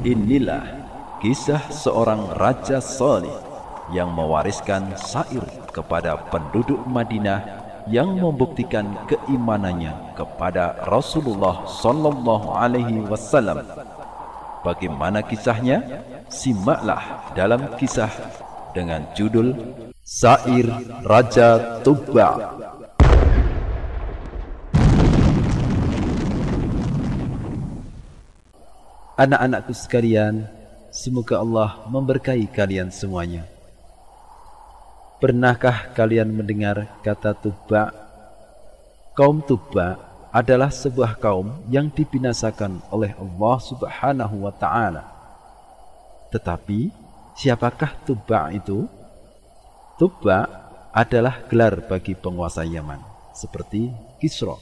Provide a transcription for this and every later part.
Inilah kisah seorang raja saleh yang mewariskan sair kepada penduduk Madinah yang membuktikan keimanannya kepada Rasulullah sallallahu alaihi wasallam. Bagaimana kisahnya? Simaklah dalam kisah dengan judul Sair Raja Tuba. Anak-anakku sekalian, semoga Allah memberkahi kalian semuanya. Pernahkah kalian mendengar kata Tuba? Kaum Tuba adalah sebuah kaum yang dibinasakan oleh Allah Subhanahu wa taala. Tetapi siapakah Tuba itu? Tuba adalah gelar bagi penguasa Yaman, seperti Kisra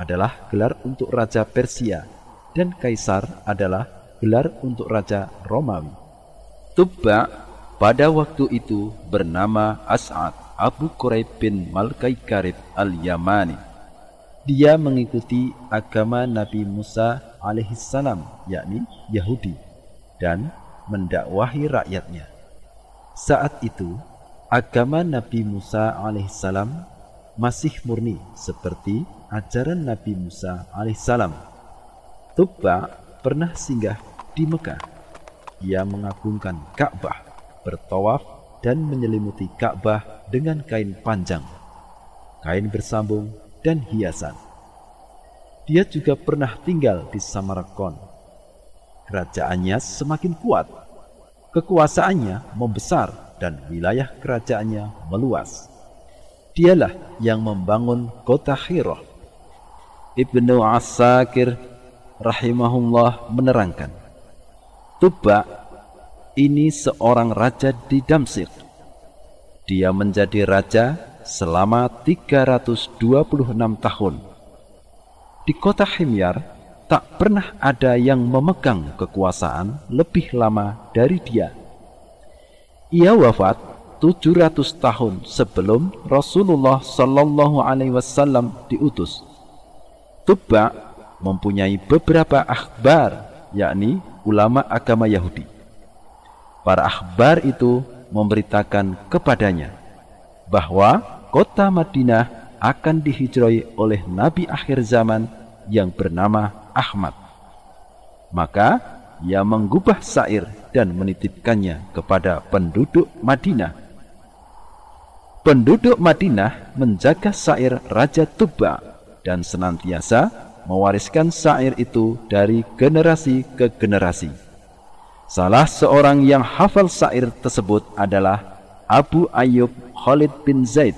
adalah gelar untuk raja Persia dan kaisar adalah gelar untuk raja Romawi. Tubba pada waktu itu bernama As'ad Abu Quraib bin Malkai Karib al-Yamani. Dia mengikuti agama Nabi Musa alaihissalam, yakni Yahudi, dan mendakwahi rakyatnya. Saat itu, agama Nabi Musa alaihissalam masih murni seperti ajaran Nabi Musa alaihissalam Tubba pernah singgah di Mekah. Ia mengagungkan Ka'bah, bertawaf dan menyelimuti Ka'bah dengan kain panjang, kain bersambung dan hiasan. Dia juga pernah tinggal di Samarkand. Kerajaannya semakin kuat. Kekuasaannya membesar dan wilayah kerajaannya meluas. Dialah yang membangun kota Hirah. Ibnu Asakir rahimahullah menerangkan, Tuba ini seorang raja di Damsik. Dia menjadi raja selama 326 tahun. Di kota Himyar tak pernah ada yang memegang kekuasaan lebih lama dari dia. Ia wafat 700 tahun sebelum Rasulullah Sallallahu Alaihi Wasallam diutus. Tuba mempunyai beberapa akhbar, yakni ulama agama Yahudi. Para akhbar itu memberitakan kepadanya bahwa kota Madinah akan dihijroi oleh nabi akhir zaman yang bernama Ahmad. Maka ia menggubah sair dan menitipkannya kepada penduduk Madinah. Penduduk Madinah menjaga sair Raja Tuba dan senantiasa mewariskan syair itu dari generasi ke generasi. Salah seorang yang hafal syair tersebut adalah Abu Ayyub Khalid bin Zaid,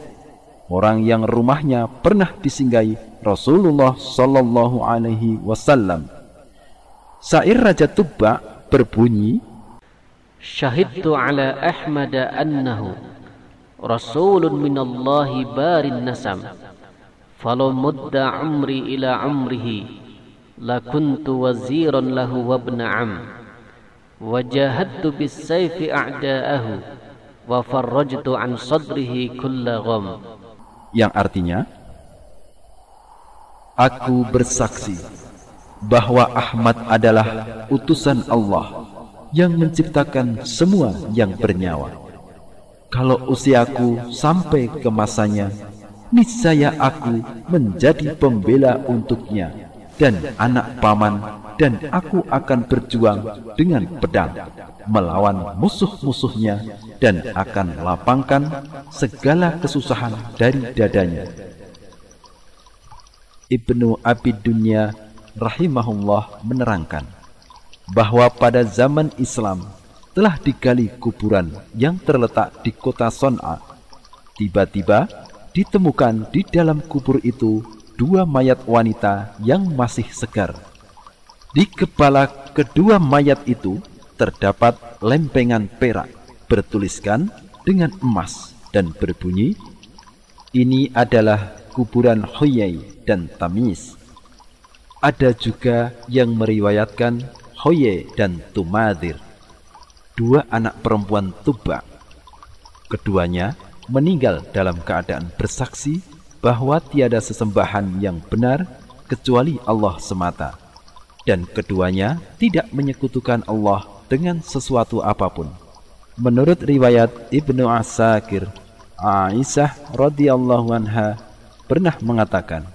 orang yang rumahnya pernah disinggahi Rasulullah sallallahu alaihi wasallam. Syair Raja Tubba berbunyi Syahidtu ala Ahmad annahu rasulun minallahi barin nasam falau mudda amri ila amrihi lakuntu waziran lahu wabna am wajahadtu bis sayfi a'da'ahu wa farrajtu an sadrihi kulla gham yang artinya aku bersaksi bahwa Ahmad adalah utusan Allah yang menciptakan semua yang bernyawa. Kalau usiaku sampai ke masanya niscaya aku menjadi pembela untuknya dan anak paman dan aku akan berjuang dengan pedang melawan musuh-musuhnya dan akan lapangkan segala kesusahan dari dadanya. Ibnu Abid Dunya rahimahullah menerangkan bahwa pada zaman Islam telah digali kuburan yang terletak di kota Son'a. Tiba-tiba ditemukan di dalam kubur itu dua mayat wanita yang masih segar. Di kepala kedua mayat itu terdapat lempengan perak bertuliskan dengan emas dan berbunyi, Ini adalah kuburan Huyai dan Tamis. Ada juga yang meriwayatkan Hoye dan Tumadir, dua anak perempuan Tuba. Keduanya meninggal dalam keadaan bersaksi bahwa tiada sesembahan yang benar kecuali Allah semata. dan keduanya tidak menyekutukan Allah dengan sesuatu apa pun. Menurut riwayat Ibnu Asakir, Aisyah radhiyallahu anha pernah mengatakan,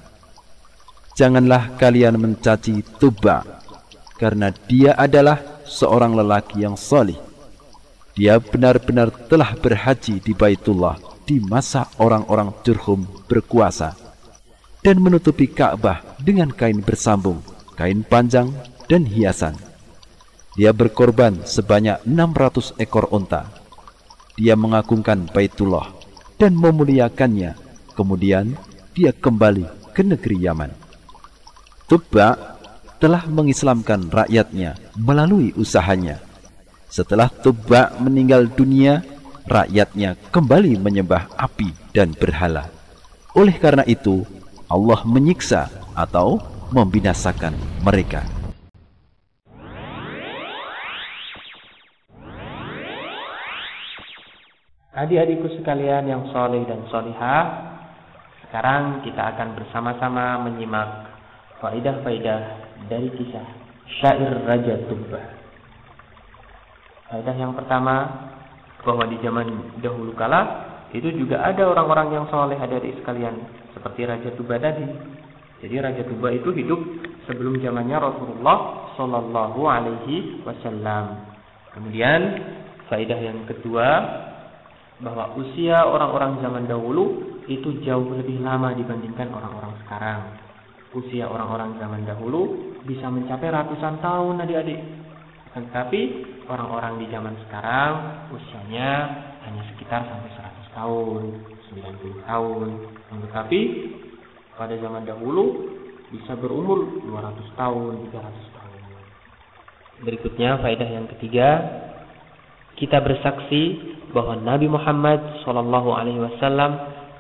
"Janganlah kalian mencaci Tuba karena dia adalah seorang lelaki yang solih. Dia benar-benar telah berhaji di Baitullah di masa orang-orang Jurhum berkuasa dan menutupi Ka'bah dengan kain bersambung, kain panjang, dan hiasan. Dia berkorban sebanyak 600 ekor unta. Dia mengagungkan Baitullah dan memuliakannya. Kemudian dia kembali ke negeri Yaman. Tubba telah mengislamkan rakyatnya melalui usahanya. Setelah Tubba meninggal dunia, rakyatnya kembali menyembah api dan berhala. Oleh karena itu, Allah menyiksa atau membinasakan mereka. Adik-adikku sekalian yang soleh dan solihah, sekarang kita akan bersama-sama menyimak faidah-faidah dari kisah syair Raja Tuba. Faidah yang pertama, bahwa di zaman dahulu kala itu juga ada orang-orang yang soleh adik-adik sekalian, seperti Raja Tuba tadi. Jadi Raja Tuba itu hidup sebelum zamannya Rasulullah Shallallahu Alaihi Wasallam. Kemudian faidah yang kedua bahwa usia orang-orang zaman dahulu itu jauh lebih lama dibandingkan orang-orang sekarang. Usia orang-orang zaman dahulu bisa mencapai ratusan tahun adik-adik. Tetapi orang-orang di zaman sekarang usianya hanya sekitar sampai 100 tahun, 90 tahun. Tetapi pada zaman dahulu bisa berumur 200 tahun, 300 tahun. Berikutnya faedah yang ketiga, kita bersaksi bahwa Nabi Muhammad Shallallahu Alaihi Wasallam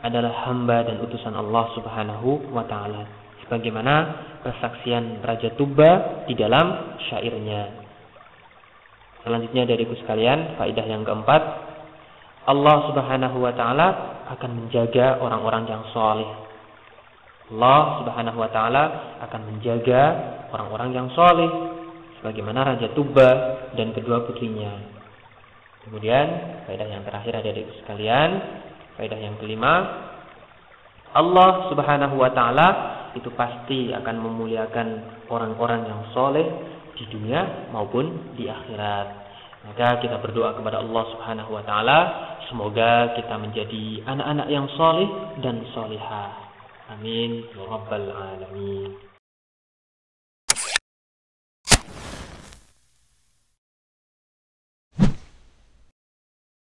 adalah hamba dan utusan Allah Subhanahu Wa Taala. Sebagaimana persaksian Raja Tuba di dalam syairnya. Selanjutnya dari sekalian, faidah yang keempat, Allah Subhanahu Wa Taala akan menjaga orang-orang yang soleh. Allah Subhanahu Wa Taala akan menjaga orang-orang yang soleh, sebagaimana Raja Tuba dan kedua putrinya. Kemudian faedah yang terakhir ada di sekalian, faedah yang kelima, Allah Subhanahu wa taala itu pasti akan memuliakan orang-orang yang soleh di dunia maupun di akhirat. Maka kita berdoa kepada Allah Subhanahu wa taala semoga kita menjadi anak-anak yang soleh dan solehah. Amin ya rabbal alamin.